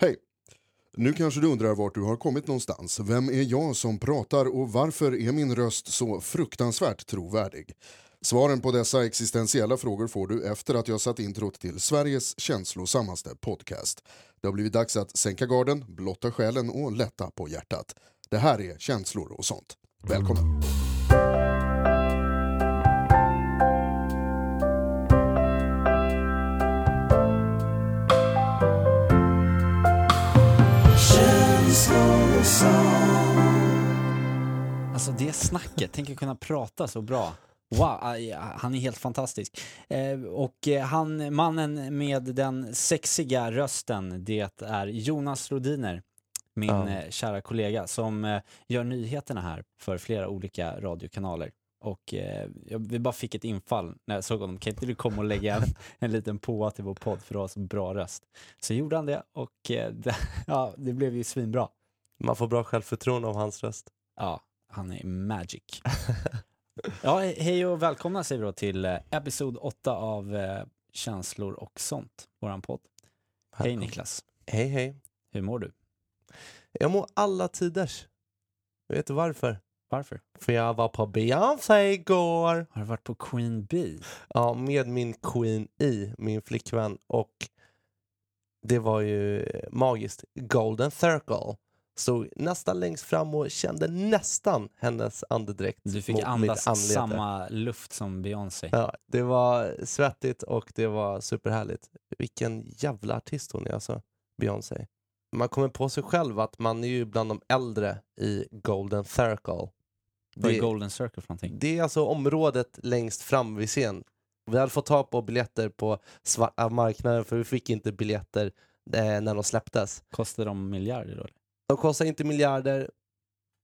Hej! Nu kanske du undrar vart du har kommit någonstans. Vem är jag som pratar och varför är min röst så fruktansvärt trovärdig? Svaren på dessa existentiella frågor får du efter att jag satt introt till Sveriges känslosammaste podcast. Det har blivit dags att sänka garden, blotta själen och lätta på hjärtat. Det här är Känslor och sånt. Välkommen! Alltså det snacket, tänk att kunna prata så bra. Wow, han är helt fantastisk. Eh, och eh, han, mannen med den sexiga rösten, det är Jonas Rodiner, min Ja. eh, kära kollega, som gör nyheterna här för flera olika radiokanaler. Och eh, vi bara fick ett infall när jag såg honom, kan inte du komma och lägga en, en liten påa till vår podd för du har så bra röst? Så gjorde han det och eh, det, ja, det blev ju svinbra. Man får bra självförtroende av hans röst. Ja, han är magic. ja, he- hej och välkomna säger vi då till eh, episod 8 av eh, Känslor och sånt, våran podd. Hej. Niklas, Hej hej. hur mår du? Jag mår alla tiders. Vet du varför? Varför? För jag var på Beyoncé igår. Har du varit på Queen Bee? Ja, med min Queen E, min flickvän. Och det var ju magiskt. Golden Circle. Stod nästan längst fram och kände nästan hennes andedräkt Du fick andas samma luft som Beyoncé. Ja, det var svettigt och det var superhärligt. Vilken jävla artist hon är alltså, Beyoncé. Man kommer på sig själv att man är ju bland de äldre i Golden Circle. Vad är Golden Circle för någonting? det är alltså området längst fram vid scen. Vi hade fått tag på biljetter på svarta marknaden för vi fick inte biljetter eh, när de släpptes. Kostar de miljarder då? De kostar inte miljarder,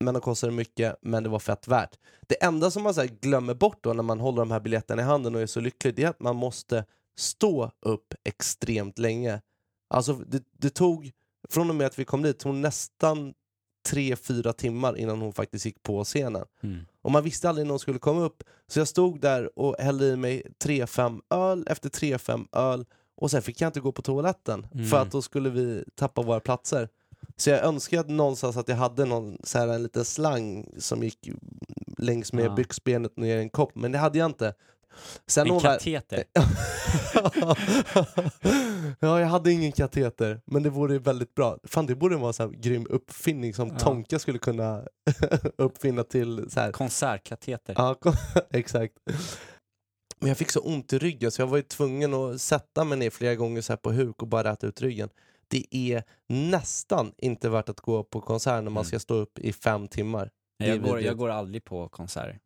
men de kostade mycket, men det var fett värt. Det enda som man så här glömmer bort då när man håller de här biljetterna i handen och är så lycklig, det är att man måste stå upp extremt länge. Alltså det, det tog, från och med att vi kom dit, tog nästan tre, fyra timmar innan hon faktiskt gick på scenen. Mm. Och man visste aldrig när hon skulle komma upp. Så jag stod där och hällde i mig 3-5 öl efter 3-5 öl och sen fick jag inte gå på toaletten Mm. för att då skulle vi tappa våra platser. Så jag önskade någonstans att jag hade någon, så här, en liten slang som gick längs med Ja. byxbenet ner i en kopp, men det hade jag inte. Sen En kateter? ja, jag hade ingen kateter, men det vore väldigt bra. Fan, det borde vara en grym uppfinning som Ja. Tonka skulle kunna uppfinna till så här. Konsertkateter? Ja, kom- exakt. Men jag fick så ont i ryggen så jag var ju tvungen att sätta mig ner flera gånger så på huk och bara räta ut ryggen. Det är nästan inte värt att gå på konsert när man Mm. ska stå upp i fem timmar. Jag, går, jag går aldrig på konserter.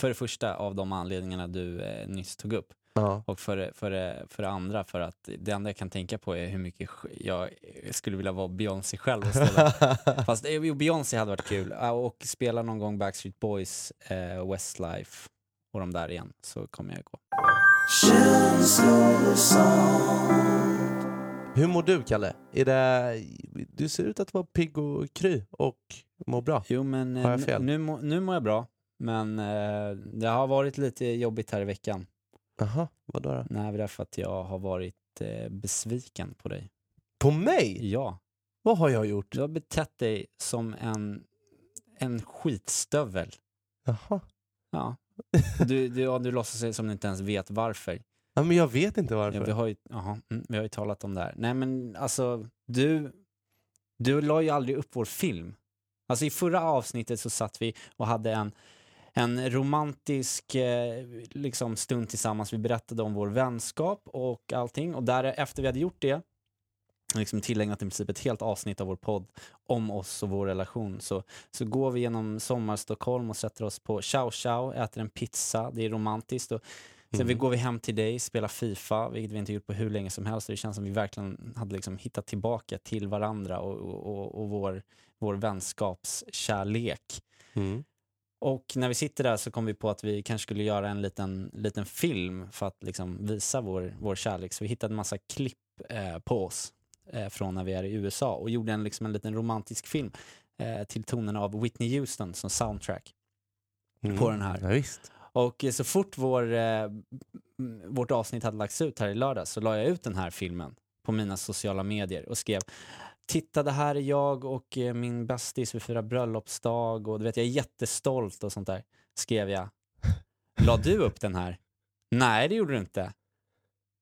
För det första av de anledningarna du eh, nyss tog upp. Ja. Och för, det- för, för det andra för att det enda jag kan tänka på är hur mycket jag skulle vilja vara Beyoncé själv och ställa. Fast eh, Beyoncé hade varit kul. Och spela någon gång Backstreet Boys, eh, Westlife och de där igen så kommer jag gå. Hur mår du Kalle? Är det... Du ser ut att vara pigg och kry och mår bra. Jo men Har jag eh, fel? nu, må- nu mår jag bra. Men eh, det har varit lite jobbigt här i veckan. Jaha, vadå då? Nej, det är för att jag har varit eh, besviken på dig. På mig? Ja, Vad har jag gjort? du har betett dig som en, en skitstövel. Jaha. Ja. Du, du, ja, du låtsas som du inte ens vet varför. Ja, men jag vet inte Ja, varför. vi, har ju, jaha, mm, vi har ju talat om det här. Nej men alltså, du, du la ju aldrig upp vår film. Alltså i förra avsnittet så satt vi och hade en, en romantisk eh, liksom stund tillsammans. Vi berättade om vår vänskap och allting. Och där, efter vi hade gjort det, liksom tillägnat i princip ett helt avsnitt av vår podd om oss och vår relation, så, så går vi genom sommarstockholm och sätter oss på Chow Chow, äter en pizza, det är romantiskt. Och Sen Mm. vi går vi hem till dig, spelar Fifa, vilket vi inte gjort på hur länge som helst. Det känns som vi verkligen hade liksom hittat tillbaka till varandra och, och, och, vår, vår vänskapskärlek. Mm. Och när vi sitter där så kom vi på att vi kanske skulle göra en liten, liten film för att liksom visa vår, vår kärlek. Så vi hittade en massa klipp eh, på oss eh, från när vi är i USA och gjorde en, liksom en liten romantisk film eh, till tonerna av Whitney Houston som soundtrack. Mm. På den här. Ja. Och eh, så fort vår, eh, vårt avsnitt hade lagts ut här i lördag så la jag ut den här filmen på mina sociala medier och skrev titta det här är jag och eh, min bästis, vi firar bröllopsdag och du vet jag är jättestolt och sånt där, skrev jag. La du upp den här? Nej, det gjorde du inte.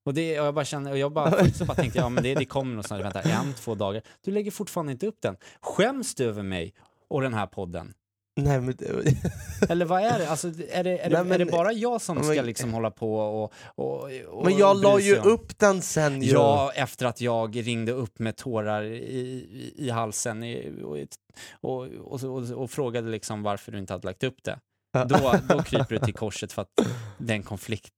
Och, det, och jag bara kände, och jag bara, så bara tänkte ja men det, det kommer någonstans, vänta, en, två dagar. Du lägger fortfarande inte upp den. Skäms du över mig och den här podden? Nej, men, Eller vad är det? Alltså, är, det, är, Nej, men- är det bara jag som ska men- liksom hålla på och... och, och men jag la ju om- upp den sen ju. Ja, efter att jag ringde upp med tårar i, i, halsen och, och, frågade liksom varför du inte hade lagt upp det. Då, då kryper du till korset för att den konflikt,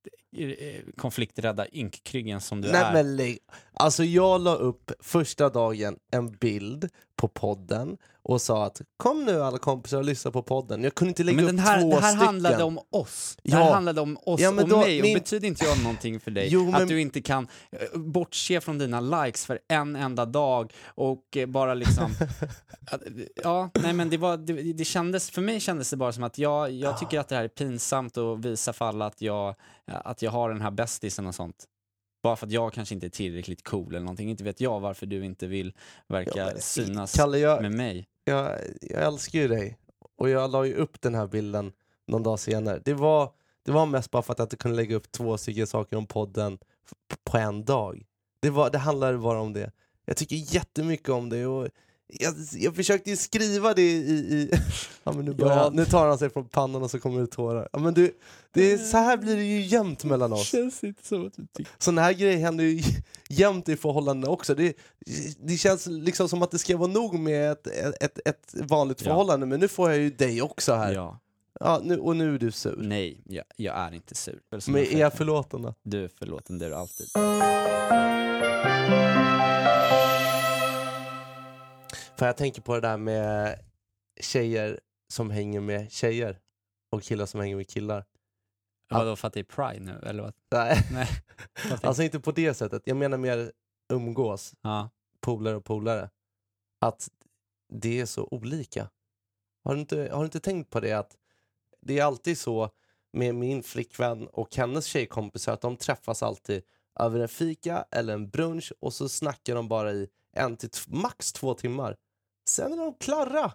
konflikträdda ynkryggen som du Nej är. men. Alltså jag la upp första dagen en bild på podden och sa att kom nu alla kompisar och lyssna på podden. Jag kunde inte lägga men upp här, två det här stycken. handlade om oss. Det Ja. här handlade om oss Ja, och då- mig. min- Och betyder inte jag någonting för dig? Jo, men- Att du inte kan eh, bortse från dina likes för en enda dag och eh, bara liksom... ja, nej men det var... Det, det kändes, för mig kändes det bara som att jag, jag tycker att det här är pinsamt att visa för alla att jag, att jag har den här bästisen och sånt. Bara för att jag kanske inte är tillräckligt cool eller någonting. Inte vet jag varför du inte vill verka Ja, synas Kalle, jag, med mig. jag, jag älskar ju dig. Och jag la ju upp den här bilden någon dag senare. Det var, det var mest bara för att jag inte kunde lägga upp två stycken saker om podden på en dag. Det, var, det handlade bara om det. Jag tycker jättemycket om det. Och jag, jag försökte ju skriva det i... i ja, men nu, börjar, Ja. nu tar han sig från pannan och så kommer det tårar. Ja, men du, det är, så här blir det ju jämt mellan oss. Känns inte som att du tycker... Sådana här grejer händer ju jämt i förhållanden också. Det, det känns liksom som att det ska vara nog med ett, ett, ett vanligt Ja. förhållande, men nu får jag ju dig också här. Ja. Ja. nu, och nu är du sur. Nej, jag, jag är inte sur. Men är jag säger. förlåtande? Du är förlåten, det är du alltid. För jag tänker på det där med tjejer som hänger med tjejer och killar som hänger med killar. Ja. Vadå, för att det är Pride nu, eller vad? Nej, Nej. Alltså inte på det sättet. Jag menar mer umgås, ja. polare och polare. Att det är så olika. Har du inte, har du inte tänkt på det att det är alltid så med min flickvän och hennes tjejkompisar att de träffas alltid över en fika eller en brunch och så snackar de bara i en till max två timmar. Sen är de klara.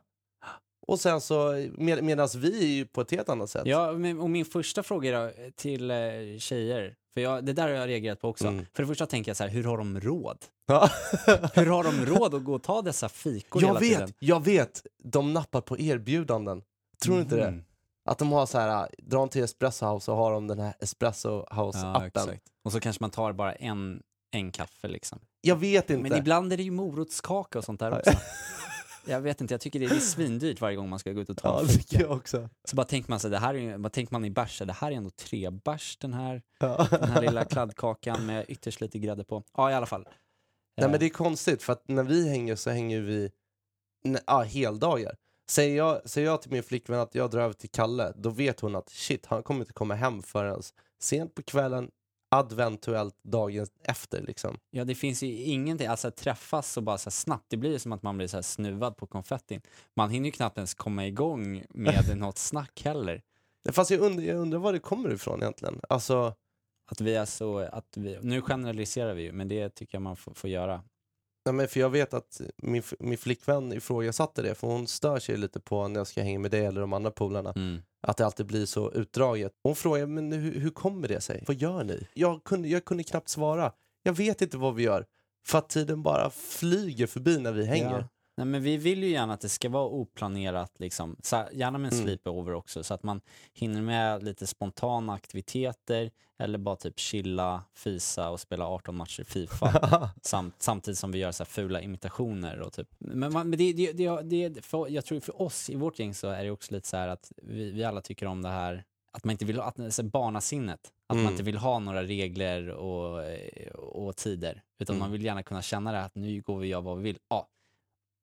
Och sen så, med, medan vi är ju på ett helt annat sätt. ja, och min första fråga då, till eh, tjejer, för jag, det där har jag reagerat på också. Mm. För det första tänker jag så här, hur har de råd? Ja. Hur har de råd att gå och ta dessa fikor jag hela vet, tiden? jag vet. De nappar på erbjudanden. Tror du inte det? Mm. Att de har så här, drar till Espresso House och har de den här Espresso Ja, House-appen. exakt. Och så kanske man tar bara en, en kaffe liksom. jag vet inte. Men ibland är det ju morotskaka och sånt där också. Jag vet inte, jag tycker det är, svindyrt varje gång man ska gå ut och ta ja, en fika. jag också. Så bara tänker man sig, det här är, tänker man i bärs? Det här är ändå tre bärs den här, Ja. den här lilla kladdkakan med ytterst lite grädde på. Ja i alla fall. Nej Eh, men det är konstigt för att när vi hänger så hänger vi ja, heldagar. Säger jag, säger jag till min flickvän att jag drar över till Kalle, då vet hon att shit, han kommer inte komma hem förrän sent på kvällen, adventuellt dagen efter liksom. Ja det finns ju ingenting, alltså att träffas och bara så snabbt, det blir ju som att man blir så här snuvad på konfettin. Man hinner ju knappt ens komma igång med något snack heller. Fast jag undrar, jag undrar var det kommer ifrån egentligen. Alltså, Att vi är så, att vi, nu generaliserar vi ju, men det tycker jag man får, får göra. nej men för jag vet att min, min flickvän ifrågasatte det, för hon stör sig lite på när jag ska hänga med dig eller de andra polarna. Mm. Att det alltid blir så utdraget. Hon frågar, men hur, hur kommer det sig? Vad gör ni? Jag kunde, jag kunde knappt svara. Jag vet inte vad vi gör. För att tiden bara flyger förbi när vi hänger. Ja. Nej, men vi vill ju gärna att det ska vara oplanerat, liksom. så här, gärna med en Mm. sleepover också, så att man hinner med lite spontana aktiviteter eller bara typ chilla, fisa och spela 18 matcher Fifa samt, samtidigt som vi gör så här fula imitationer. Och typ. Men, man, men det, det, det, det, för, jag tror för oss i vårt gäng så är det också lite så här att vi, vi alla tycker om det här att man inte vill ha, att, barnasinnet, att Mm. man inte vill ha några regler och, och tider, utan Mm. man vill gärna kunna känna det att nu går vi och gör vad vi vill. Ja,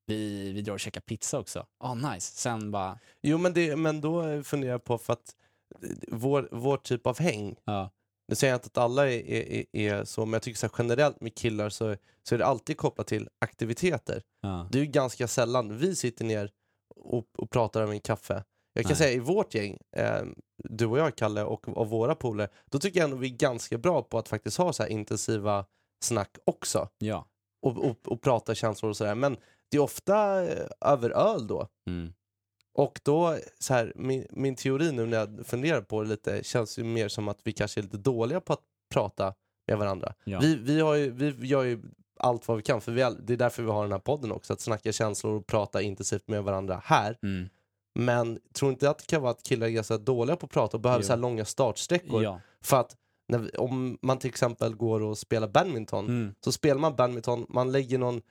vi, vi drar och käkar pizza också. Ja, nice. Sen bara, Jo men, det, men då funderar jag på för att eh, vår, vår typ av häng, ja, nu säger jag inte att alla är, är, är så, men jag tycker så här, generellt med killar så, så är det alltid kopplat till aktiviteter. ja. Det är ju ganska sällan vi sitter ner och, och pratar över en kaffe. Jag kan Nej. säga i vårt gäng, eh, du och jag Kalle och, och våra polare, då tycker jag ändå vi är ganska bra på att faktiskt ha så här intensiva snack också. ja. och, och, och prata känslor och sådär. Men det är ofta eh, över öl då. Mm. Och då, så här, min, min teori nu när jag funderar på det lite känns ju mer som att vi kanske är lite dåliga på att prata med varandra. Ja. Vi, vi, har ju, vi gör ju allt vad vi kan, för vi, all- det är därför vi har den här podden också, att snacka känslor och prata intensivt med varandra här. Mm. Men tror inte att det kan vara att killar är ganska dåliga på att prata och behöver Jo. så här långa startsträckor? Ja. För att vi, om man till exempel går och spelar badminton, Mm. så spelar man badminton, man lägger någon, nå-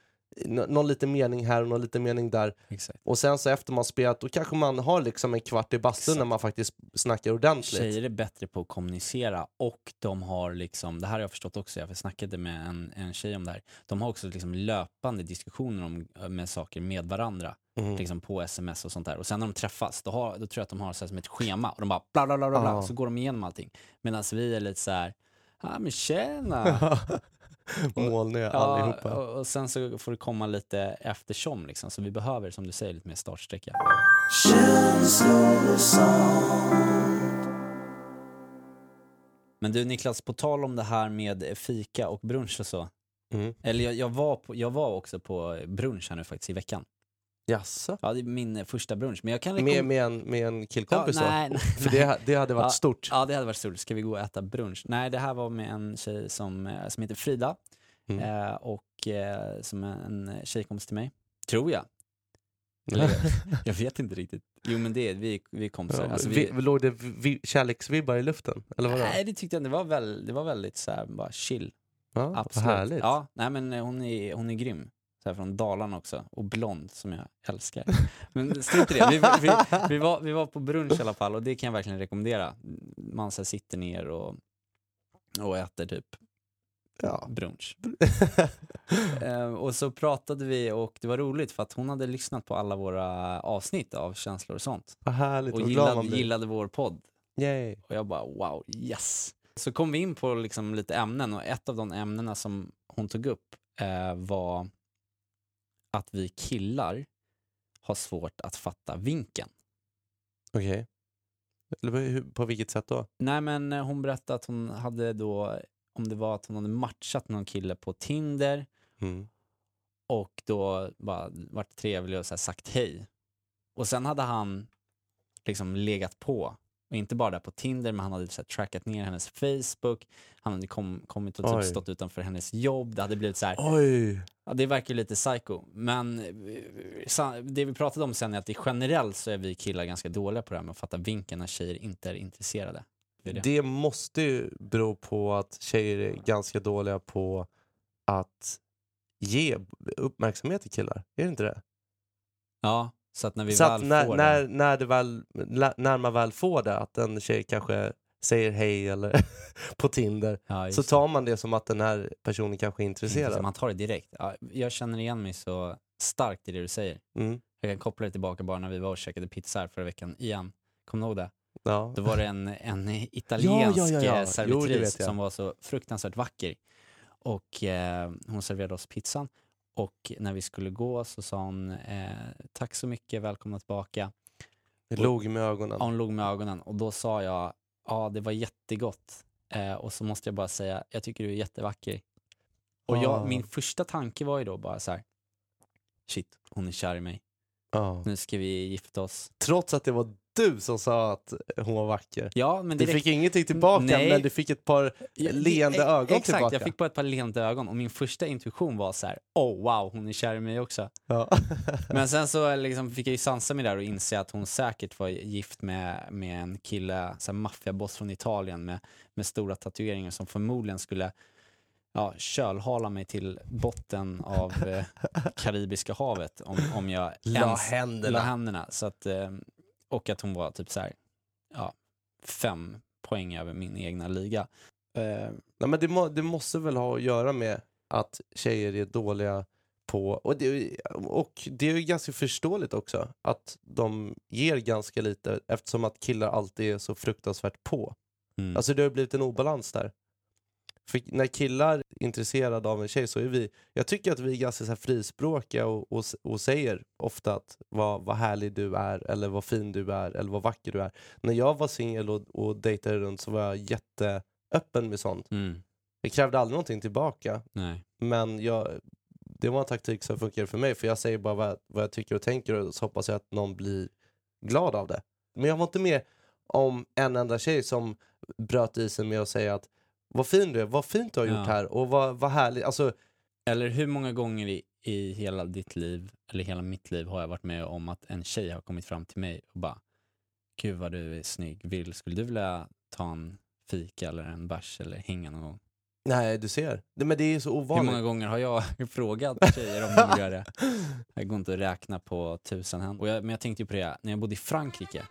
någon liten mening här och någon liten mening där. Exakt. Och sen så efter man spelat, då kanske man har liksom en kvart i bastun när man faktiskt snackar ordentligt. Tjejer är bättre på att kommunicera och de har liksom, det här har jag förstått också, jag snackade med en, en tjej om det här, de har också liksom löpande diskussioner om, med saker med varandra, Mm. liksom på sms och sånt där. Och sen när de träffas, då, har, då tror jag att de har så här som ett schema och de bara bla bla bla bla, bla Ja. så går de igenom allting. Medan vi är lite så här, ja men tjena. Målningar Ja, allihopa. och, och sen så får det komma lite eftersom liksom, så vi behöver som du säger lite mer startsträcka. Men du Niklas, på tal om det här med fika och brunch och så. Mm. Eller jag, jag, var på, jag var också på brunch här nu faktiskt i veckan. Jaså? Ja, det är min eh, första brunch. Men jag kan Med, med, en, med en killkompis Ja, nej, nej, För det, det hade varit Ja, stort. Ja, det hade varit stort. Ska vi gå och äta brunch? Nej, det här var med en tjej som, eh, som heter Frida. Mm. Eh, och eh, som är en tjejkompis till mig. Tror jag. Eller, jag vet inte riktigt. Jo men det är vi, vi är kompisar. Ja, Alltså, vi, vi, låg det vi, kärleksvibbar i luften? Eller vadå? nej, det tyckte jag inte. Det var, väl, det var väldigt så här, bara chill. ja, vad Absolut. härligt. Ja, nej men eh, hon är, hon är grym. Så här från Dalarna också. Och blond som jag älskar. Men strunt i det. Vi, vi, vi, var, vi var på brunch i alla fall och det kan jag verkligen rekommendera. Man så sitter ner och, och äter typ Ja. brunch. Eh, och så pratade vi och det var roligt för att hon hade lyssnat på alla våra avsnitt av känslor och sånt. Vad härligt, Och gillade, gillade vår podd. Yay. Och jag bara wow, yes. Så kom vi in på liksom lite ämnen och ett av de ämnena som hon tog upp eh, var att vi killar har svårt att fatta vinkeln. Okej. Eller på- vilket sätt då? Nej men eh, hon berättade att hon hade då, om det var att hon hade matchat någon kille på Tinder Mm. och då bara varit trevlig och så sagt hej. Och sen hade han liksom legat på. Och inte bara där på Tinder, men han hade så här trackat ner hennes Facebook. Han hade kom, kommit och typ Oj. stått utanför hennes jobb. Det hade blivit så här, Oj! ja, det verkar ju lite psycho. Men eh, sa- det vi pratade om sen är att generellt så är vi killar ganska dåliga på det här med att fatta vinkeln när tjejer inte är intresserade. Det är det. Det måste ju bero på att tjejer är ganska dåliga på att ge uppmärksamhet till killar. Är det inte det? Ja, så att när vi Så väl när, får när, det. när, det väl, när man väl får det, att en tjej kanske säger hej eller på Tinder, Ja, så tar man det som att den här personen kanske är intresserad. Man tar det direkt. Ja, jag känner igen mig så starkt i det du säger. Mm. Jag kan koppla det tillbaka bara när vi var och käkade pizza här förra veckan igen. Kommer du ihåg det? Ja. Då var det en, en italiensk Ja, ja, eh, Jo, servitris jag. som var så fruktansvärt vacker. Och eh, hon serverade oss pizzan. Och när vi skulle gå så sa hon eh, tack så mycket, välkomna tillbaka. Det låg med ögonen. Ja, Hon log med ögonen och då sa jag ja det var jättegott. Eh, och så måste jag bara säga jag tycker du är jättevacker. Och jag, min första tanke var ju då bara så här. shit hon är kär i mig. Ja. Nu ska vi gifta oss. Trots att det var du som sa att hon var vacker. Ja men Du direkt fick ingenting tillbaka, Nej. men du fick ett par leende ögon Exakt, tillbaka. jag fick bara ett par leende ögon och min första intuition var så här: oh wow, hon är kär i mig också. Ja. Men sen så liksom fick jag ju sansa mig där och inse att hon säkert var gift med, med en kille, maffiaboss från Italien med, med stora tatueringar som förmodligen skulle ja, kölhala mig till botten av eh, Karibiska havet om, om jag La ens händerna. la händerna. Så att, eh, och att hon var typ så här, ja, fem poäng över min egna liga. Eh, Nej, men det, må, det måste väl ha att göra med att tjejer är dåliga på, och det, och det är ju ganska förståeligt också, att de ger ganska lite eftersom att killar alltid är så fruktansvärt på. mm. Alltså det har blivit en obalans där. För när killar är intresserade av en tjej så är vi, jag tycker att vi är ganska så här frispråkiga och, och, och säger ofta att vad, vad härlig du är, eller vad fin du är, eller vad vacker du är. När jag var singel och, och dejtade runt så var jag jätteöppen med sånt. Mm. Jag krävde aldrig någonting tillbaka, Nej. men jag det var en taktik som funkar för mig. För jag säger bara vad, vad jag tycker och tänker och så hoppas jag att någon blir glad av det. Men jag var inte med om en enda tjej som bröt isen med att säga att vad fin du är, vad fint du har gjort Ja. här och vad, vad härligt. Alltså, Eller hur många gånger i, i hela ditt liv, eller hela mitt liv, har jag varit med om att en tjej har kommit fram till mig och bara Gud vad du är snygg, Vill, skulle du vilja ta en fika eller en bärs eller hänga någon gång? nej du ser. Det, men det är så Hur ovanligt. många gånger har jag frågat tjejer om de vill göra det? Det går inte att räkna på tusen händer. Men jag tänkte ju på det, när jag bodde i Frankrike,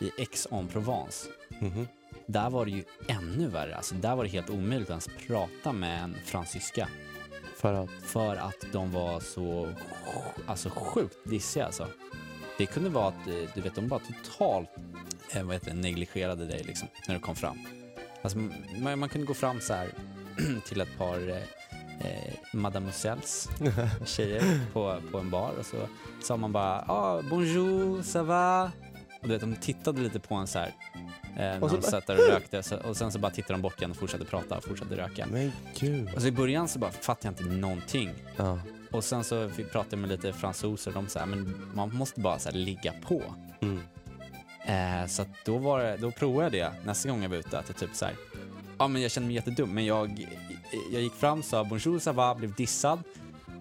i Aix-en-Provence, Mhm. Där var det ju ännu värre. Alltså, där var det helt omöjligt att ens prata med en fransyska. För att, För att de var så alltså, sjukt dissiga alltså. Det kunde vara att eh, du vet, de bara totalt eh, vad heter det, negligerade dig liksom, när du kom fram. Alltså, man, man kunde gå fram så här till ett par eh, eh, mademoiselles, tjejer på, på en bar och så sa man bara ah, bonjour, ça va? Och du vet, de tittade lite på en så här eh, Och så satt där och rökte så, och sen så bara tittade de bort igen och fortsatte prata och fortsatte röka. men gud. Och så i början så bara fattade jag inte någonting. Ja. Och sen så pratade jag med lite fransoser och de sa men man måste bara så ligga på. Mm. Eh, så då, var det, då provade jag det nästa gång jag var ute, att jag typ så här, ja men jag kände mig jättedum, men jag, jag gick fram, sa bonjour, ça va, blev dissad.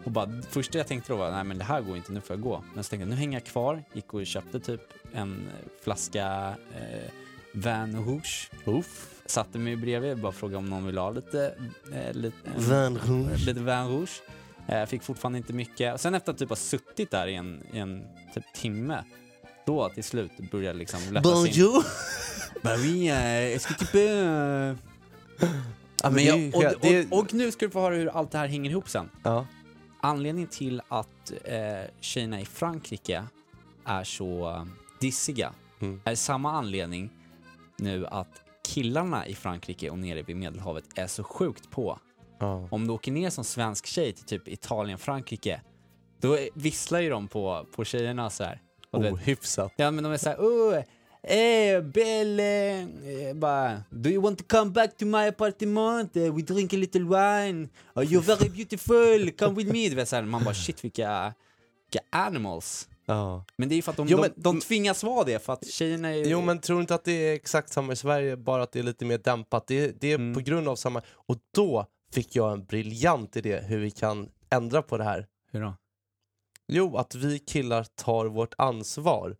Och bara, första jag tänkte då var, nej men det här går inte, nu får jag gå. Men så tänkte jag, nu hänger jag kvar, gick och köpte typ en flaska eh, Vin Rouge. Uff. Satte mig bredvid bara frågade om någon ville ha lite, eh, lite, en- Vin Rouge. lite Vin Rouge. Eh, fick fortfarande inte mycket. Sen efter att typ ha suttit där i en, i en typ timme, då till slut började jag liksom lättas in. Bonjour. Bah oui, euh, est-ce que tu peux... euh, Ja, men jag, och, och, och nu ska du få höra hur allt det här hänger ihop sen. Ja. Anledningen till att eh, tjejerna i Frankrike är så eh, dissiga Mm. är samma anledning nu att killarna i Frankrike och nere vid Medelhavet är så sjukt på. Ja. Om du åker ner som svensk tjej till typ Italien, Frankrike, då visslar ju de på, på tjejerna så här. Ohyfsat. Ja men de är såhär, oh, hey Belle, eh, bara, do you want to come back to my apartment? Eh, we drink a little wine. Oh, you're very beautiful, come with me. Du vet, så här, man bara shit vilka, vilka animals. Ja. Men det är ju för att de, Jo, de, men- de tvingas vara det för att tjejerna är Jo men tror du inte att det är exakt samma i Sverige, bara att det är lite mer dämpat? Det, det är Mm. på grund av samma... Och då fick jag en briljant idé hur vi kan ändra på det här. Hur då? Jo, att vi killar tar vårt ansvar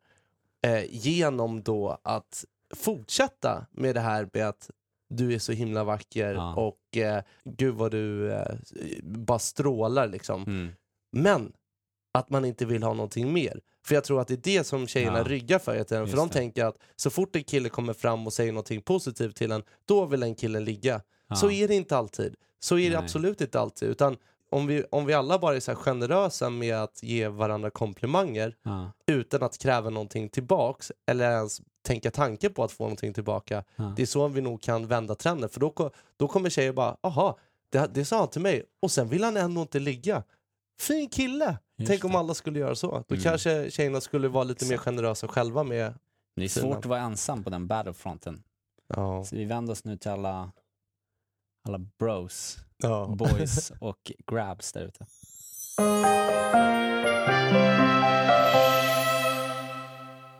eh, genom då att fortsätta med det här med att du är så himla vacker Ja. och eh, gud vad du eh, bara strålar liksom. Mm. Men att man inte vill ha någonting mer. För jag tror att det är det som tjejerna Ja. ryggar för. För Just de det. tänker att så fort en kille kommer fram och säger någonting positivt till en, då vill en kille ligga. Ja. Så är det inte alltid. Så är det Nej. absolut inte alltid. Utan om vi, om vi alla bara är så generösa med att ge varandra komplimanger Ja. utan att kräva någonting tillbaks eller ens tänka tanke på att få någonting tillbaka. Det är så vi nog kan vända trenden. För då, då kommer tjejer bara, aha, det, det sa han till mig och sen vill han ändå inte ligga. Fin kille! Just Tänk om alla skulle göra så. Då Mm. kanske tjejerna skulle vara lite mer Exakt. generösa själva med... Det är svårt att vara ensam på den battlefronten. Ja. Så vi vänder oss nu till alla, alla bros, ja. boys och grabs där ute.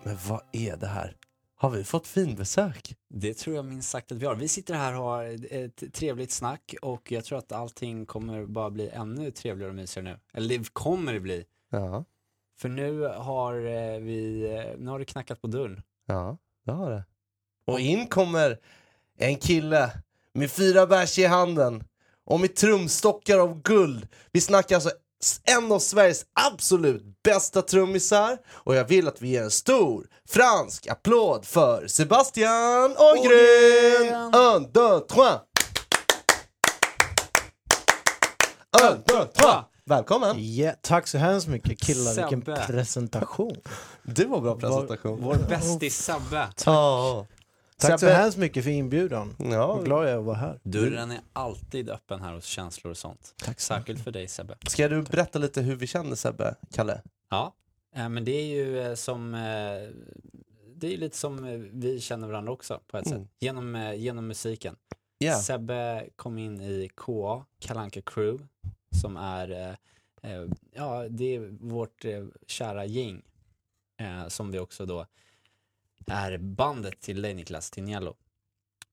Men vad är det här? Har vi fått finbesök? Det tror jag minst sagt att vi har. Vi sitter här och har ett trevligt snack och jag tror att allting kommer bara bli ännu trevligare och mysigare nu. Eller det kommer det bli. Ja, För nu har eh, vi, eh, nu har det knackat på dörren. ja, det har det. Och in kommer en kille med fyra bärs i handen och med trumstockar av guld. Vi snackar alltså en av Sveriges absolut bästa trummisar och jag vill att vi ger en stor fransk applåd för Sebastian Ågren! Un, deux, trois! Un, deux, trois! Välkommen! Ja, tack så hemskt mycket killar, vilken Sebbe. presentation. Det var bra presentation. Vår bästis Sabbe. Ja. Tack så Sebbe. hemskt mycket för inbjudan. Ja. Vad glad jag är att vara här. Dörren är alltid öppen här hos känslor och sånt. Tack Särskilt för dig Sebbe. Ska du berätta lite hur vi känner Sebbe, Kalle? Ja, eh, men det är ju eh, som, eh, det är lite som vi känner varandra också på ett Mm. sätt. Genom, genom musiken. Ja. Sebbe kom in i KA, Kalanka Crew, som är ja, det är vårt kära gäng som vi också då är bandet till dig Niklas, till Niello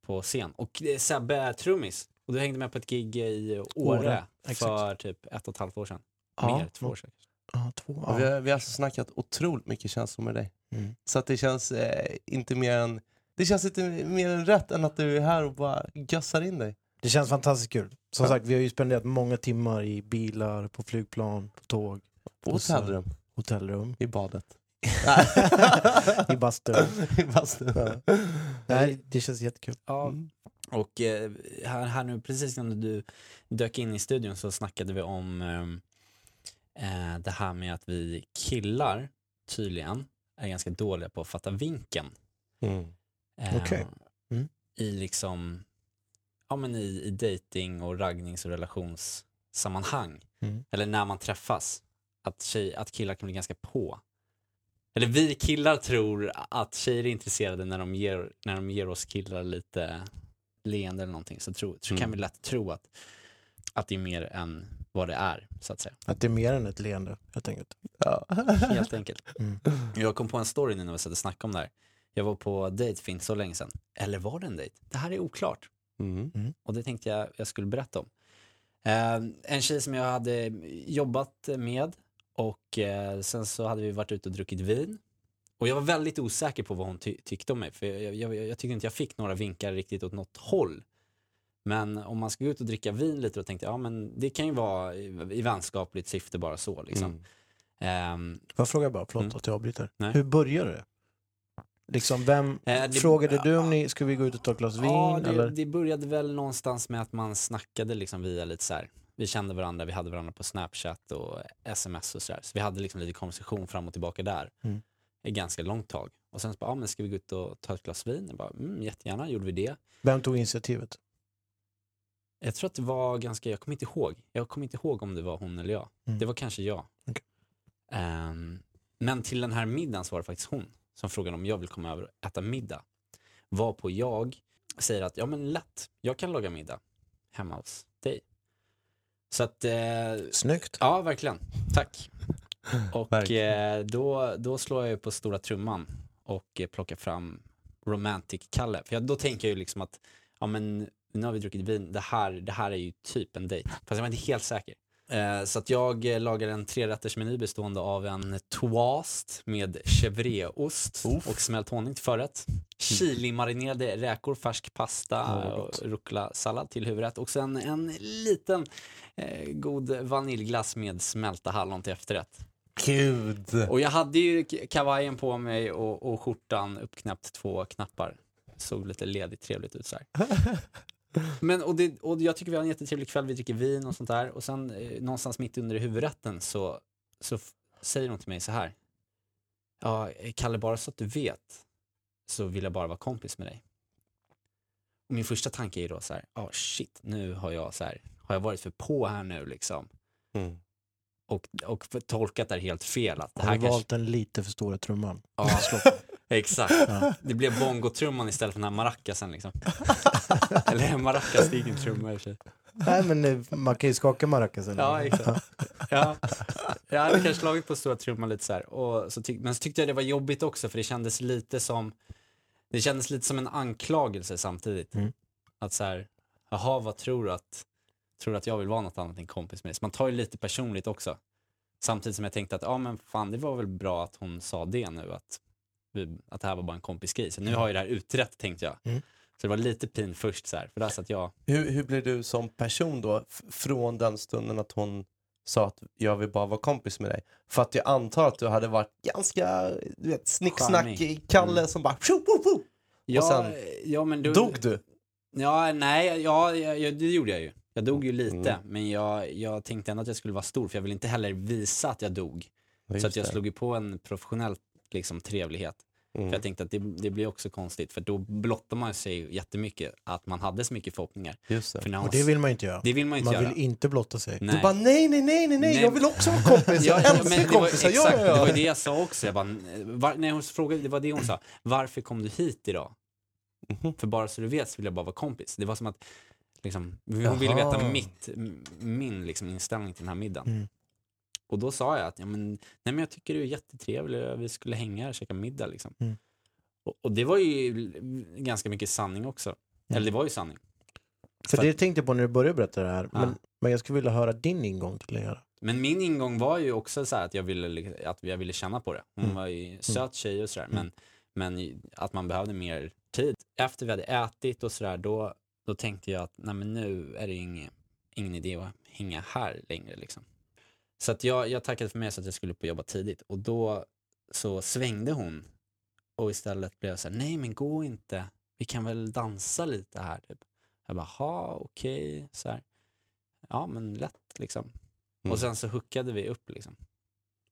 på scen. Och eh, Sebbe är trummis och du hängde med på ett gig i Åre, Åre, exakt. för typ ett och ett halvt år sedan. Ja. Mer, två år sedan. Ja, två. Och Vi, Ja. har, vi har alltså snackat otroligt mycket känslor med dig. Mm. Så att det känns eh, inte mer än det känns inte mer än rätt än att du är här och bara gössar in dig. Det känns fantastiskt kul. Som Ja. sagt, vi har ju spenderat många timmar i bilar, på flygplan, på tåg, På hotellrum, hotellrum, i badet. i bastun. I bastun. Nej, det känns jättekul. Ja, Mm. och eh, här, här nu, precis när du dök in i studion så snackade vi om ehm, eh, det här med att vi killar tydligen är ganska dåliga på att fatta vinkeln. Mm. Eh, Okej. Mm. I liksom, ja men i, i dating och raggnings och relationssammanhang. Mm. Eller när man träffas. Att, tjej, att killar kan bli ganska på. Eller vi killar tror att tjejer är intresserade när de ger, när de ger oss killar lite leende eller någonting. Så, tro, så kan Mm. vi lätt tro att, att det är mer än vad det är, så att säga. Att det är mer än ett leende, helt enkelt. Ja. Helt enkelt. Mm. Jag kom på en story nu när vi satt och snackade om det här. Jag var på dejt för inte så länge sedan. Eller var det en dejt? Det här är oklart. Mm. Och det tänkte jag jag skulle berätta om. Eh, en tjej som jag hade jobbat med och eh, sen så hade vi varit ute och druckit vin. Och jag var väldigt osäker på vad hon ty- tyckte om mig för jag, jag, jag, tyckte inte jag fick några vinkar riktigt åt något håll. Men om man ska gå ut och dricka vin lite då tänkte jag, ja men det kan ju vara i, i vänskapligt syfte bara så liksom. Mm. Får jag fråga bara, förlåt Mm. att jag avbryter. Nej. Hur började det? Liksom, vem Eh, det- frågade du om ni, ska vi gå ut och ta ett glas vin? Ja, det, eller? det började väl någonstans med att man snackade liksom via lite så här. Vi kände varandra, vi hade varandra på Snapchat och sms och sådär. Så vi hade liksom lite konversation fram och tillbaka där. Mm. Ett ganska långt tag. Och sen så bara, ja men ska vi gå ut och ta ett glas vin? Jag bara, mm, jättegärna, gjorde vi det. Vem tog initiativet? Jag tror att det var ganska, jag kommer inte ihåg. Jag kommer inte ihåg om det var hon eller jag. Mm. Det var kanske jag. Okej. Ehm, men till den här middagen så var det faktiskt hon som frågade om jag vill komma över och äta middag. Varpå jag säger att, ja men lätt, jag kan laga middag hemma hos dig. Så att, eh, Snyggt. ja verkligen, tack. Och Verkligen. eh, då, då slår jag på stora trumman och eh, plockar fram Romantic-Kalle. För jag, då tänker jag ju liksom att, ja men nu har vi druckit vin, det här, det här är ju typ en dejt. Fast jag var inte helt säker. Eh, så att jag eh, lagar en trerättersmeny bestående av en toast med chèvreost och smält honung till förrätt. Chili-marinerade räkor, färsk pasta vad och rucola-sallad till huvudrätt. Och sen en liten eh, god vaniljglass med smälta hallon till efterrätt. Gud! Och jag hade ju kavajen på mig och, och skjortan uppknäppt två knappar. Såg lite ledigt trevligt ut så här. Men och, det, och jag tycker vi har en jättetrevlig kväll, vi dricker vin och sånt där. Och sen eh, någonstans mitt under huvudrätten så, så säger hon till mig så här. Ja, eh, Kalle, bara så att du vet så vill jag bara vara kompis med dig. Och min första tanke är då så här, ja shit, nu har jag så här, har jag varit för på här nu liksom. Mm. Och, och tolkat det helt fel. Att det Har här du kanske valt den lite för stora trumman? Ja. Exakt. Ja. Det blev bongotrumman istället för den här maracasen liksom. Eller maracas, det är ingen trumma i och för sig. Nej men man kan ju skaka maracasen. Ja, exakt. Ja. Jag hade kanske slagit på stora trumman lite så här. Och så men så tyckte jag det var jobbigt också för det kändes lite som det kändes lite som en anklagelse samtidigt. Mm. Att så här, jaha vad tror du att, tror du att jag vill vara något annat än kompis med dig? Så man tar ju lite personligt också. Samtidigt som jag tänkte att, ja men fan det var väl bra att hon sa det nu, att, att det här var bara en kompisgrej. Så nu har jag det här utrett tänkte jag. Mm. Så det var lite pin först så här, för där satt jag, Hur, hur blev du som person då, från den stunden att hon sa att jag vill bara vara kompis med dig? För att jag antar att du hade varit ganska, du vet, snicksnack Charmig. i Kalle Mm. som bara tjo, tjo, tjo. ja, sen ja men du, Dog du? Ja, nej, ja, ja, det gjorde jag ju. Jag dog ju lite, Mm. men jag, jag tänkte ändå att jag skulle vara stor, för jag ville inte heller visa att jag dog. Ja, så att jag det. slog ju på en professionell liksom, trevlighet. Mm. För jag tänkte att det, det blir också konstigt, för då blottar man sig jättemycket att man hade så mycket förhoppningar. Just det. För Och det vill man inte göra. det vill man inte Man göra. vill inte blotta sig. Nej. Du bara nej, nej, nej, nej, nej, jag vill också vara kompis, jag Ja, älskar kompisar, exakt, ja, ja, det var ja. det jag sa också. Jag bara, var, när hon frågade, det var det hon sa. Varför kom du hit idag? Mhm. För bara så du vet så vill jag bara vara kompis. Det var som att liksom, hon ville veta mitt, min liksom, inställning till den här middagen. Mm. Och då sa jag att ja, men, nej, men jag tycker du är jättetrevlig vi skulle hänga här och käka middag. Liksom. Mm. Och, och det var ju ganska mycket sanning också. Eller det var ju sanning. För För- det tänkte jag på när du började berätta det här. Ja. Men, men jag skulle vilja höra din ingång till det hela. Men min ingång var ju också så här att jag ville, att jag ville känna på det. Hon Mm. var ju söt tjej och sådär, Mm. men, men att man behövde mer tid. Efter vi hade ätit och sådär, då, då tänkte jag att nej men nu är det ingen, ingen idé att hänga här längre liksom. Så att jag, jag tackade för mig så att jag skulle upp och jobba tidigt och då så svängde hon och istället blev jag så här, nej men gå inte, vi kan väl dansa lite här typ. Jag bara, ha okej, så här. Ja men lätt liksom. Mm. Och sen så hookade vi upp liksom.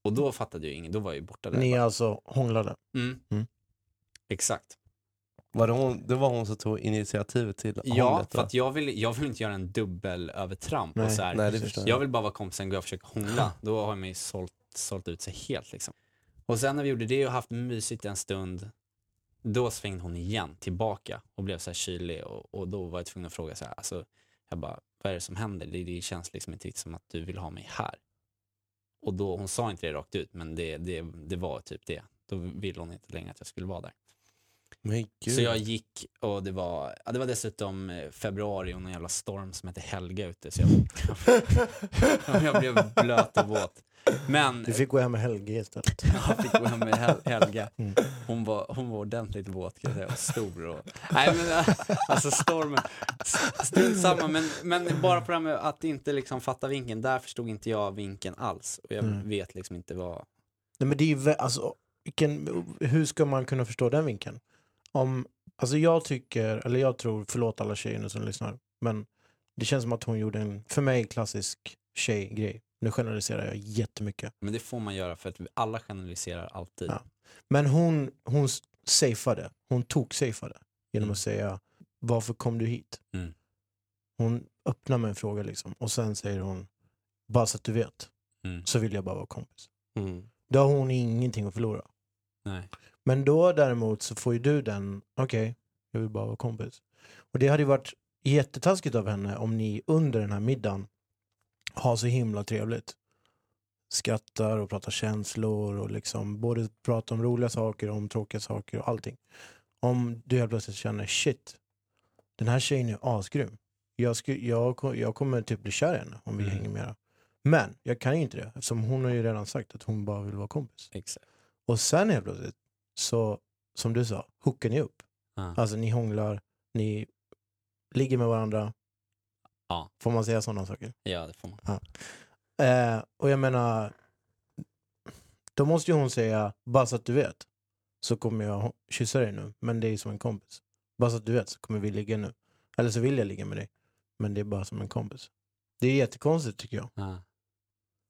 Och då fattade ju ingen, då var jag ju borta där. Ni alltså hånglade. Mm. Mm. Exakt. Var det, hon, det var hon som tog initiativet till Ja, hånglet, för va? att jag vill, jag vill inte göra en dubbelövertramp och Nej, så här. Nej, det förstår jag. Jag vill bara vara kompisen, gå och försöka hångla. Då har man ju sålt, sålt ut sig helt liksom. Och sen när vi gjorde det och haft mysigt en stund, då svängde hon igen tillbaka och blev så här kylig och, och då var jag tvungen att fråga så här, alltså, jag bara, vad är det som händer? Det, det känns liksom inte riktigt som att du vill ha mig här. Och då, hon sa inte det rakt ut, men det, det, det var typ det. Då ville hon inte längre att jag skulle vara där. Så jag gick och det var, ja, det var dessutom eh, februari och någon jävla storm som hette Helga ute. Så jag, jag blev blöt och våt. Men Du fick gå hem med Helge istället. jag fick gå hem med Hel Helga. Mm. Hon var, hon var ordentligt våt kan jag säga, och stor. Och, nej men äh, alltså stormen, strunt samma. Men, men bara på det här med att inte liksom fatta vinkeln, där förstod inte jag vinkeln alls. Och jag Mm. vet liksom inte vad, Nej, men det är ju, alltså, vilken, hur ska man kunna förstå den vinkeln? Om, alltså jag tycker, eller jag tror, förlåt alla tjejer nu som lyssnar, men det känns som att hon gjorde en, för mig, klassisk tjejgrej. Nu generaliserar jag jättemycket. men det får man göra för att vi alla generaliserar alltid. Ja. Men hon, hon safeade, hon tog safeade genom Mm. att säga varför kom du hit? Mm. Hon öppnar med en fråga liksom och sen säger hon bara så att du vet Mm. så vill jag bara vara kompis. Mm. Då har hon ingenting att förlora. Nej. Men då däremot så får ju du den, okej, jag vill bara vara kompis. Och det hade ju varit jättetaskigt av henne om ni under den här middagen har så himla trevligt. Skrattar och pratar känslor och liksom både pratar om roliga saker och om tråkiga saker och allting. Om du helt plötsligt känner shit, den här tjejen är asgrym. Jag, sku, jag, jag kommer typ bli kär i henne om vi Mm. hänger mera. Men jag kan ju inte det eftersom hon har ju redan sagt att hon bara vill vara kompis. Exakt. Och sen helt plötsligt, så som du sa, hookar ni upp. Ja. Alltså ni hånglar, ni ligger med varandra. Ja. Får man säga sådana saker? ja, det får man. Eh, och jag menar, då måste ju hon säga, bara så att du vet, så kommer jag kyssa dig nu, men det är som en kompis. Bara så att du vet så kommer vi ligga nu. Eller så vill jag ligga med dig, men det är bara som en kompis. Det är jättekonstigt tycker jag. Ja.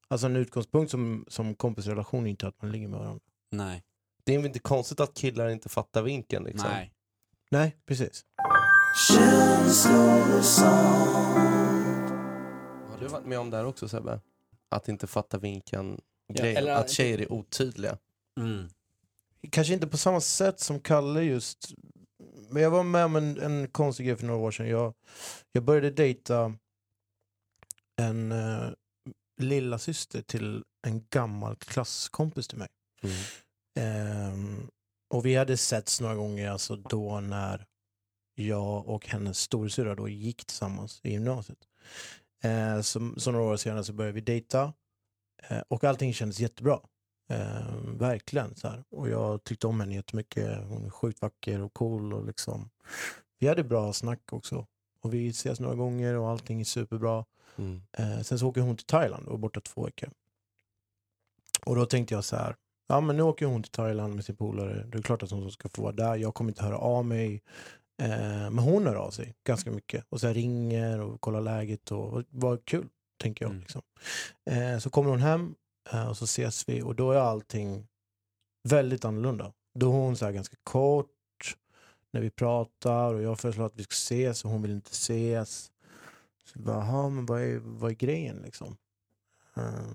Alltså en utgångspunkt som, som kompisrelation är inte att man ligger med varandra. Nej. Det är väl inte konstigt att killar inte fattar vinkeln liksom. Nej. Nej, precis. Har du varit med om det här också Sebbe? Att inte fatta vinkeln Ja, eller- att tjejer är otydliga. Mm. kanske inte på samma sätt som Kalle just. Men jag var med om en, en konstig grej för några år sedan. Jag, jag började dejta en uh, lilla syster till en gammal klasskompis till mig. Ehm, och vi hade setts några gånger alltså då när jag och hennes storasyrra då gick tillsammans i gymnasiet. Eh, så, så några år senare så började vi dejta eh, och allting kändes jättebra. Eh, verkligen så här. Och jag tyckte om henne jättemycket. Hon är sjukt vacker och cool och liksom. Vi hade bra snack också. Och vi ses några gånger och allting är superbra. Mm. Eh, sen så åker hon till Thailand och var borta två veckor. Och då tänkte jag så här, ja men nu åker hon till Thailand med sin polare. Det är klart att hon ska få vara där. Jag kommer inte höra av mig. Eh, men hon hör av sig ganska mycket. Och så ringer och kollar läget och, vad kul, tänker jag. Mm. Liksom. Eh, så kommer hon hem eh, och så ses vi och då är allting väldigt annorlunda. Då är hon så här ganska kort när vi pratar och jag föreslår att vi ska ses och hon vill inte ses. Så bara, "Jaha, men vad är, vad är grejen liksom? Eh,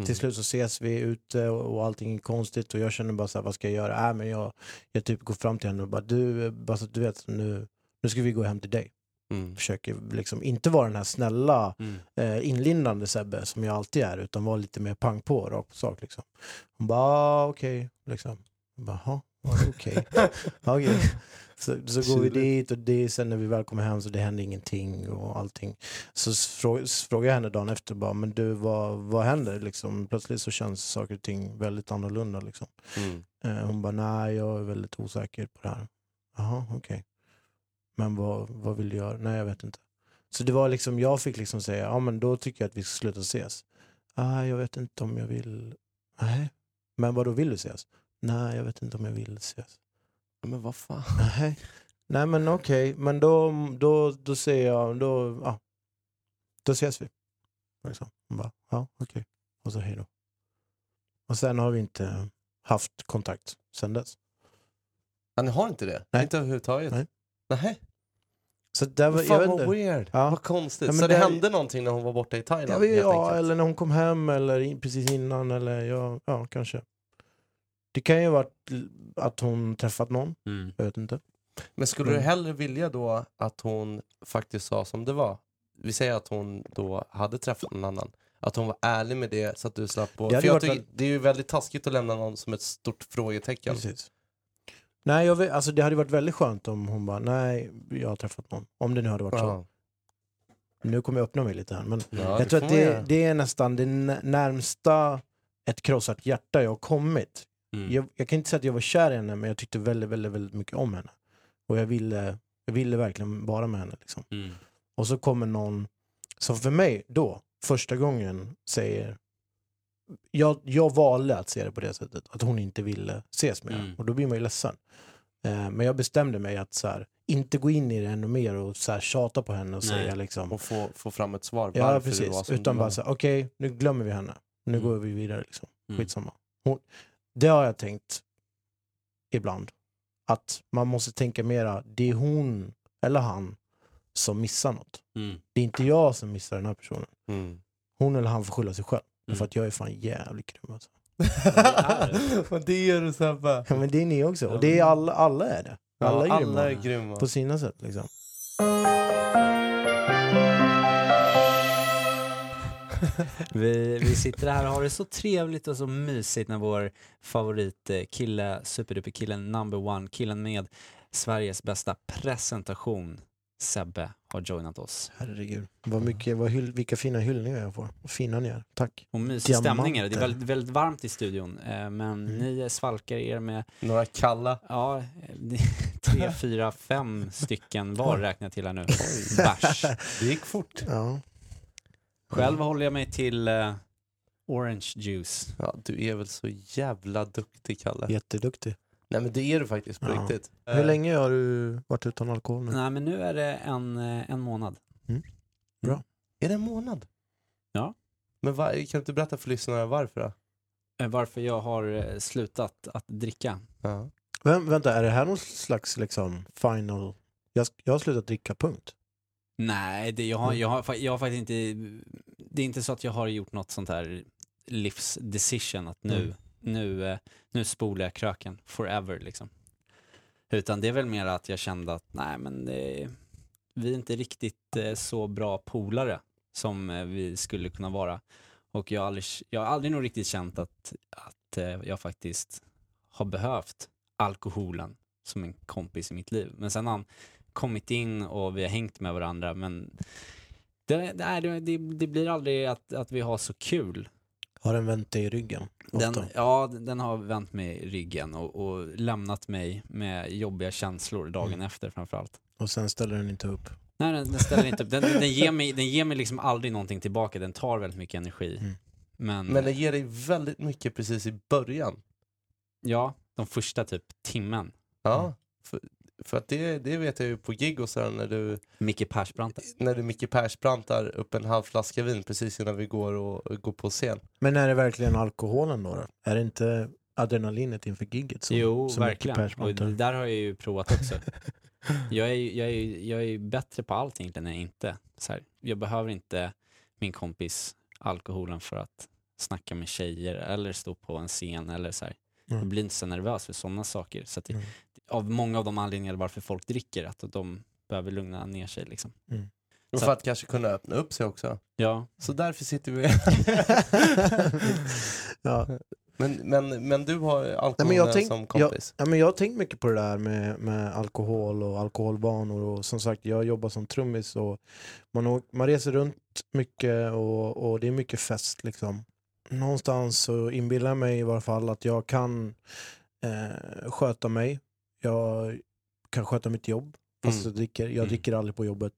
Mm. till slut så ses vi ute och, och allting är konstigt och jag känner bara så här, vad ska jag göra? Äh, men jag, jag typ går fram till henne och bara, du, bara så att du vet, nu, nu ska vi gå hem till dig. Mm. Försöker liksom inte vara den här snälla Mm. eh, inlindande Sebbe som jag alltid är utan vara lite mer pang på, rakt på sak. Liksom. Hon bara, ah, okej. Liksom. Jag bara, "Ha, ja, okej. Okej. Så, så går vi dit och det, sen när vi väl kommer hem så det händer ingenting och allting. Så frå, så frågar jag henne dagen efter, bara, men du vad, vad händer? Liksom, plötsligt så känns saker och ting väldigt annorlunda. Liksom. Mm. Eh, hon bara, nej jag är väldigt osäker på det här. Jaha, okej. Men vad, vad vill du göra? Nej, jag vet inte. Så det var liksom, jag fick liksom säga, ja men då tycker jag att vi ska sluta ses. Nej, jag vet inte om jag vill. Nej. Men vad då vill du ses? Nej, jag vet inte om jag vill ses. Men vad fan. Nej, Nej men okej, men då, då, då säger jag, då, ja, då ses vi. Liksom. Hon bara, ja okej. Och så hej då. Och sen har vi inte haft kontakt sen dess. Ja, ni har inte det? Nej. Inte överhuvudtaget? Nej. Nej. Så där var, fan vad weird. Ja. Vad konstigt. Ja, så det, det hände någonting när hon var borta i Ja, Thailand? ja enkelt. eller när hon kom hem eller in, precis innan eller ja, ja kanske. Det kan ju ha varit att hon träffat någon, Mm. jag vet inte. Men skulle Mm. du hellre vilja då att hon faktiskt sa som det var? Vi säger att hon då hade träffat någon annan. Att hon var ärlig med det så att du slapp på... För jag tycker, väl- det är ju väldigt taskigt att lämna någon som ett stort frågetecken. Precis. Nej, jag vet, alltså det hade varit väldigt skönt om hon bara, nej, jag har träffat någon. Om det nu hade varit så. Ja. Nu kommer jag öppna mig lite här. Men Ja, jag det tror att det, det är nästan det nä- närmsta ett krossat hjärta jag har kommit. Mm. Jag, jag kan inte säga att jag var kär i henne, men jag tyckte väldigt, väldigt, väldigt mycket om henne. Och jag ville, jag ville verkligen vara med henne. Liksom. Mm. Och så kommer någon som för mig då, första gången, säger... Jag, jag valde att se det på det sättet, att hon inte ville ses med. Mm. Och då blir man ju ledsen. Eh, men jag bestämde mig att så här, inte gå in i det ännu mer och så här, tjata på henne och Nej. säga liksom... Och få, få fram ett svar Ja, precis. Utan bara så okej, nu glömmer vi henne. Nu Mm. går vi vidare. Liksom. Mm. Skitsamma. Hon, det har jag tänkt ibland. Att man måste tänka mera, det är hon eller han som missar något. Mm. Det är inte jag som missar den här personen. Mm. Hon eller han får skylla sig själv. Mm. För att jag är fan jävligt grym alltså. Och det är du Sebbe. Ja, men det är ni också. Och det är alla, alla är det. Alla ja, är grymma. alla är grymma. På sina sätt liksom. Vi, vi sitter här och har det så trevligt och så mysigt när vår favoritkille, superduper-killen, number one, killen med Sveriges bästa presentation, Sebbe, har joinat oss. Herregud. Vad mycket, vad hyll, vilka fina hyllningar jag får. Vad fina ni är. Tack. Och mysig stämning är det. Det är väldigt, väldigt varmt i studion, eh, men Mm. ni svalkar er med Några kalla. Ja, tre, fyra, fem stycken var räknar jag till här nu. Bärs. Det gick fort. Ja. Själv håller jag mig till eh, orange juice. Ja, du är väl så jävla duktig Kalle. Jätteduktig. Nej men det är du faktiskt på Ja. riktigt. Hur Eh, länge har du varit utan alkohol nu? Nej, men nu är det en, eh, en månad. Är det en månad? Ja. Men va, kan du inte berätta för lyssnarna varför då? Eh, Varför jag har slutat att dricka. Ja. Vem, vänta, är det här någon slags liksom final... Jag, jag har slutat dricka, punkt. Nej, det, jag, har, jag, har, jag har faktiskt inte... Det är inte så att jag har gjort något sånt här livsdecision att nu, Mm. nu, eh, nu spolar jag kröken forever liksom. Utan det är väl mer att jag kände att nej men det, vi är inte riktigt eh, så bra polare som eh, vi skulle kunna vara. Och jag har aldrig, jag har aldrig nog riktigt känt att, att jag faktiskt har behövt alkoholen som en kompis i mitt liv. Men sen han kommit in och vi har hängt med varandra men det, det, är, det, det blir aldrig att, att vi har så kul. Har den vänt dig i ryggen? Den, ja, den har vänt mig i ryggen och, och lämnat mig med jobbiga känslor dagen Mm. efter framförallt. Och sen ställer den inte upp. Nej, den, den ställer inte upp. Den, den, ger mig, den ger mig liksom aldrig någonting tillbaka. Den tar väldigt mycket energi. Mm. Men, Men det ger dig väldigt mycket precis i början. ja, de första typ timmen. Ja. Mm. För, att det, det vet jag ju på gig och sådär när du, Micke Persbrandt. när du Micke Persbrantar upp en halv flaska vin precis innan vi går och går på scen. Men är det verkligen alkoholen då? då? Är det inte adrenalinet inför gigget som, Jo, som verkligen. Och det är? där har jag ju provat också. jag, är, ju- jag, är, jag är bättre på allt egentligen än inte. Så här, jag behöver inte min kompis alkoholen för att snacka med tjejer eller stå på en scen eller så här. Jag Mm. blir inte så nervös för sådana saker. Så att det, Mm. Av många av de anledningar varför folk dricker, att de, behöver lugna ner sig liksom. Och Så för att kanske kunna öppna upp sig också. Ja, Så därför sitter vi ja. men, men, men du har alkoholen men jag tänk- som kompis? Ja, men jag har tänkt mycket på det där med, med alkohol och alkoholvanor och som sagt jag jobbar som trummis och man, man reser runt mycket och, och det är mycket fest liksom. Någonstans så inbillar jag mig i varje fall att jag kan eh, sköta mig. Jag kan sköta mitt jobb. Fast Mm. jag dricker, jag Mm. dricker aldrig på jobbet.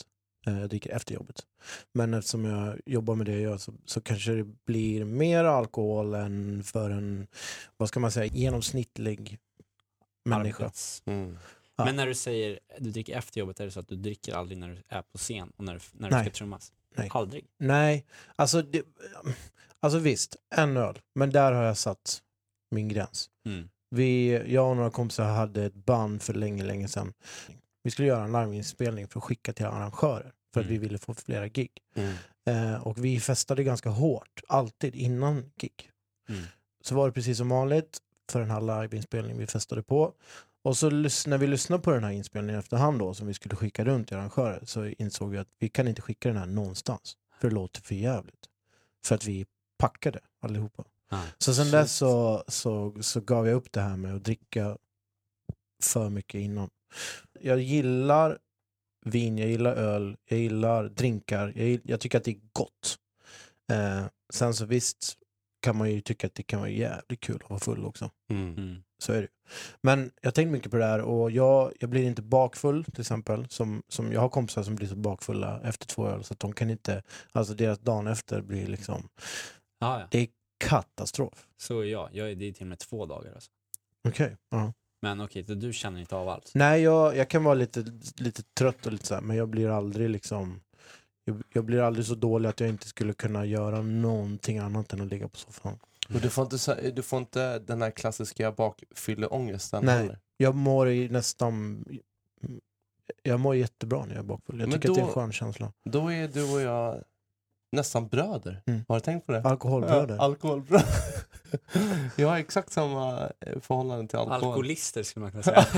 Eh, Jag dricker efter jobbet. Men eftersom jag jobbar med det jag gör så, så kanske det blir mer alkohol än för en, vad ska man säga, genomsnittlig människa. Mm. Ja. Men när du säger du dricker efter jobbet, är det så att du dricker aldrig när du är på scen och när du, när du Nej. ska trummas? Nej. Aldrig? Nej, alltså, det, alltså visst, en öl. Men där har jag satt min gräns. Mm. Vi, jag och några kompisar hade ett band för länge, länge sedan. Vi skulle göra en liveinspelning för att skicka till arrangörer. För att Mm. vi ville få flera gig. Mm. Eh, och vi festade ganska hårt, alltid innan gig. Mm. Så var det precis som vanligt för den här liveinspelningen vi festade på. Och så när vi lyssnade på den här inspelningen efterhand då, som vi skulle skicka runt till arrangörer, så insåg vi att vi kan inte skicka den här någonstans. För det låter för jävligt. För att vi packade allihopa. Ah. Så sen Shit. dess så, så, så gav jag upp det här med att dricka för mycket innan. Jag gillar vin, jag gillar öl, jag gillar drinkar. Jag, jag tycker att det är gott. Eh, sen så visst kan man ju tycka att det kan vara jävligt kul att vara full också. Mm. Mm. Så är det. Men jag tänker mycket på det här och jag, jag blir inte bakfull till exempel. Som, som jag har kompisar som blir så bakfulla efter två öl så att de kan inte, alltså deras dagen efter blir liksom, Ah, ja. det är katastrof. Så är jag. jag är, det är till och med två dagar alltså. Okej. ja. Men okej, så du känner inte av allt? Nej, jag, jag kan vara lite, lite trött och lite så här, men jag blir aldrig liksom jag, jag blir aldrig så dålig att jag inte skulle kunna göra någonting annat än att ligga på soffan. Och du får, inte, du får inte den här klassiska bakfylleångesten Nej. heller? Jag mår i nästan... Jag mår jättebra när jag är bakfull. Jag Men tycker att det är en då- skön känsla. Då är du och jag nästan bröder. Mm. Har du tänkt på det? Alkoholbröder. Ja, alkoholbröder. jag har exakt samma eh, förhållande till alkohol. Alkoholister skulle man kunna säga.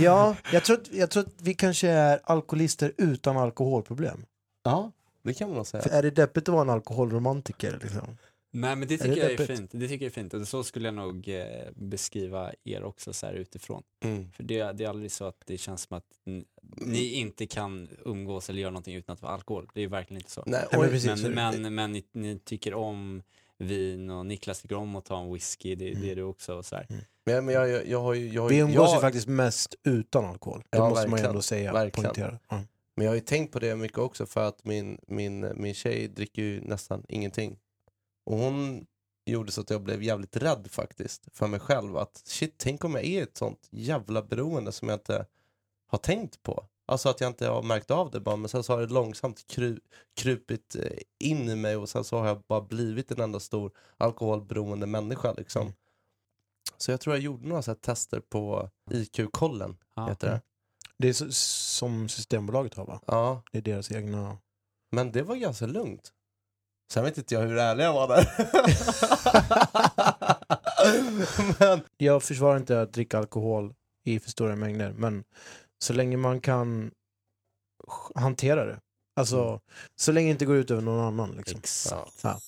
Ja, jag tror, att, jag tror att vi kanske är alkoholister utan alkoholproblem. Ja, det kan man nog För säga. är det deppigt att vara en alkoholromantiker? Liksom? Nej men det Är tycker det jag är fint. Det tycker jag är fint. Och så skulle jag nog eh, beskriva er också så här utifrån. Mm. För det, det är aldrig så att det känns som att ni, ni inte kan umgås eller göra någonting utan att vara alkohol. Det är verkligen inte så. Nej, men precis. så är Men, det. men, men ni, ni tycker om vin och Niklas tycker om att ta en whisky, det, det är du också. Och så här. men, men jag, jag, jag har ju... Jag, har Vi ju- umgås jag, ju faktiskt mest utan alkohol. Det Ja, måste man ju ändå säga. Verkligen. Poängtera. Men jag har ju tänkt på det mycket också för att min, min, min tjej dricker ju nästan ingenting. Och hon gjorde så att jag blev jävligt rädd faktiskt för mig själv. Att shit, tänk om jag är ett sånt jävla beroende som jag inte har tänkt på. Alltså att jag inte har märkt av det bara, men sen så har det långsamt kru, krupit eh, in i mig och sen så har jag bara blivit en enda stor alkoholberoende människa liksom. Mm. Så jag tror jag gjorde några så tester på IQ-kollen, Ja. heter det. Det är som Systembolaget har va? Ja, Det är deras egna... Men det var ganska lugnt. Sen vet inte jag hur ärlig jag var där. men, Jag försvarar inte att dricka alkohol i för stora mängder, men så länge man kan hantera det. Alltså, Mm. så länge det inte går ut över någon annan. Liksom. Exakt. ja.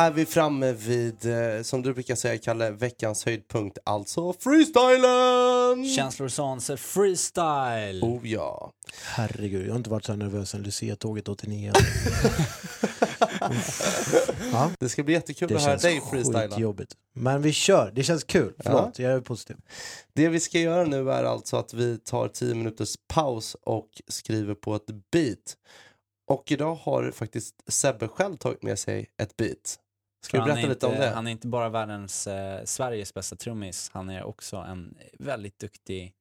Ja. Är vi framme vid, eh, som du brukar säga Kalle, veckans höjdpunkt, alltså freestylen! Känslor och sanser freestyle. Oh ja. Herregud, jag har inte varit så här nervös sen Lucia-tåget 89. ja, Det ska bli jättekul det att höra dig freestyla. skitjobbigt. Men vi kör, det känns kul. Förlåt, jag är positiv. Det vi ska göra nu är alltså att vi tar 10 minuters paus och skriver på ett beat. Och idag har faktiskt Sebbe själv tagit med sig ett beat. Ska han berätta lite om inte- det? Han är inte bara världens, eh, Sveriges bästa trummis, han är också en väldigt duktig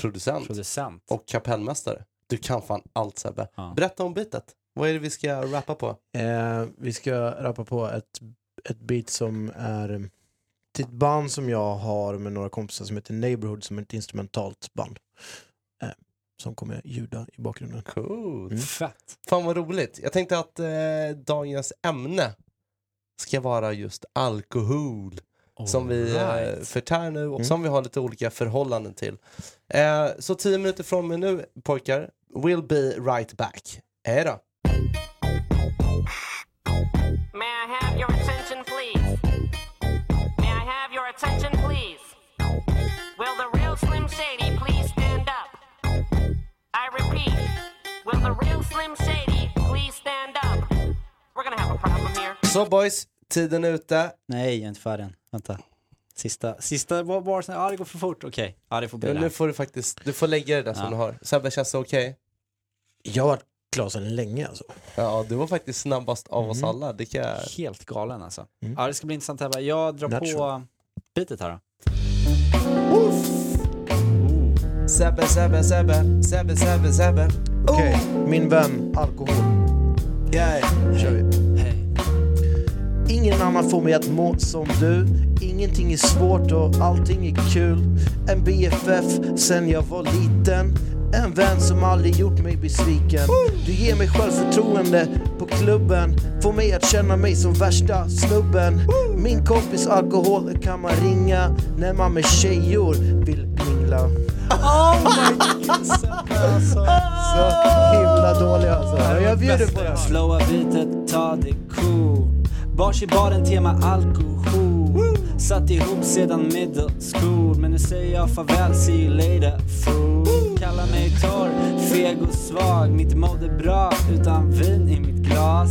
Producent producent. och kapellmästare. Du kan fan allt Sebbe. Ja. Berätta om beatet. Vad är det vi ska rappa på? Eh, vi ska rappa på ett, ett beat som är till ett band som jag har med några kompisar som heter Neighborhood som är ett instrumentalt band. Eh, som kommer ljuda i bakgrunden. Coolt. Mm. Fett. Fan vad roligt. Jag tänkte att eh, dagens ämne ska vara just alkohol. som vi eh, Alright. förtär nu och Mm. som vi har lite olika förhållanden till. Eh, så tio minuter från mig nu pojkar, will be right back. Hej då. May I have your attention, please? May I have your attention, please? Will the real Slim Shady please stand up? I repeat, will the real Slim Shady please stand up? We're gonna have a problem here. Så boys, tiden är ute. Nej, jag är inte färdig än. Vänta. Sista, sista var bara så ja det går för fort. Okej, ja det får bli Ja, det. nu får du faktiskt, du får lägga det där som Ja. du har. Sebbe, känns det okej? Jag har varit klar sedan länge alltså. Ja, du var faktiskt snabbast av oss Mm. alla. Det kan. Helt galen alltså. Mm. Ja det ska bli intressant Ebba. Jag drar på Natural. bitet här då. Sebbe, Sebbe, Sebbe, Sebbe, Sebbe, Sebbe. Okej, min vän, alkohol. Yeah. kör vi. Ingen annan får mig att må som du. Ingenting är svårt och allting är kul. En BFF sen jag var liten. En vän som aldrig gjort mig besviken. Du ger mig självförtroende på klubben. Får mig att känna mig som värsta snubben. Min kompis alkohol kan man ringa När man med tjejor vill mingla Så himla dålig alltså Jag bjuder på det Flowa bitet, ta det cool. Bars i baren, tema alkohol. Satt ihop sedan middle school. Men nu säger jag farväl, see you later fool. Kallar mig torr, feg och svag. Mitt mode är bra utan vin i mitt glas.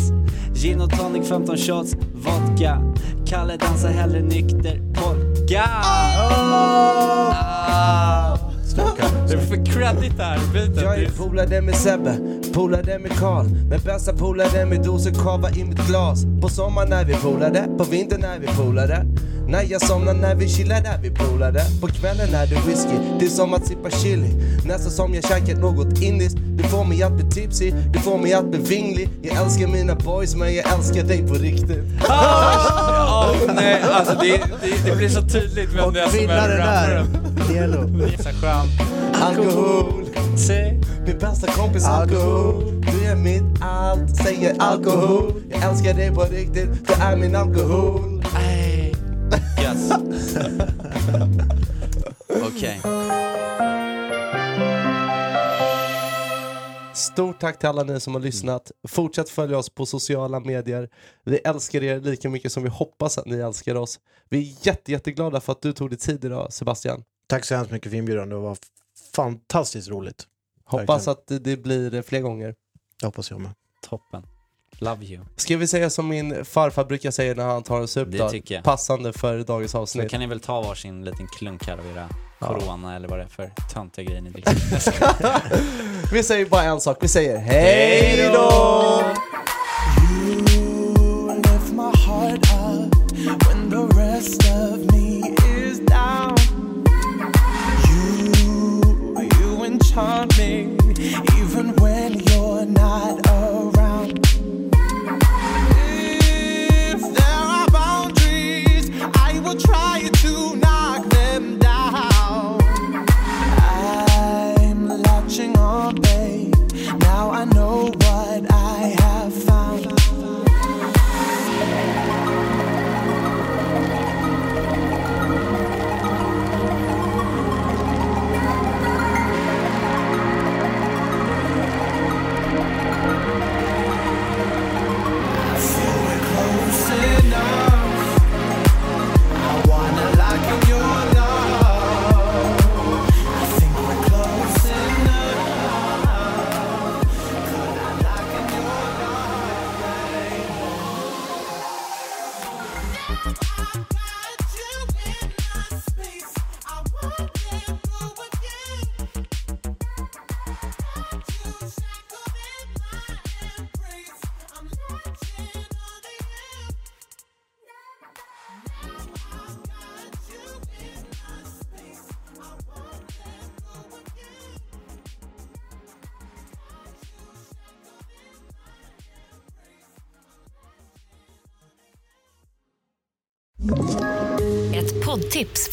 Gin och tonic, 15 shots, vodka. Kalle dansar hellre nykter polka. Ah. Du får credit här, bitet. Jag är polare med Sebbe, polare med Karl. Men bästa polare med doser kava i mitt glas. På sommaren när vi polare, på vintern när vi polare När jag somnar, när vi chillar, när vi polare På kvällen är det whisky, det är som att sippa chili. Nästan som jag käkat något indiskt Du får mig att bli tipsy, du får mig att bli vinglig. Jag älskar mina boys men jag älskar dig på riktigt. Ja, nej, alltså det, det, det blir så tydligt vem det är som är där, rapparen. Det är så skönt. Alkohol, Se. min bästa kompis alkohol. Du är mitt allt, säger alkohol. Jag älskar dig på riktigt, du är min alkohol Okej. Stort tack till alla ni som har lyssnat. Fortsätt följa oss på sociala medier. Vi älskar er lika mycket som vi hoppas att ni älskar oss. Vi är jätte, jätteglada för att du tog dig tid idag Sebastian. Tack så hemskt mycket för inbjudan, det var fantastiskt roligt. Hoppas Verkligen. att det- blir fler gånger. Det hoppas jag med. Toppen. Love you. Ska vi säga som min farfar brukar säga när han tar en Det supdag? tycker jag. Passande för dagens avsnitt. kan ni väl ta varsin liten klunk här av era Ja. corona eller vad det är för töntiga grejer ni dricker. Vi säger bara en sak, vi säger hej då! You lift my heart up when the rest of me is down. You, you enchant me even when you're not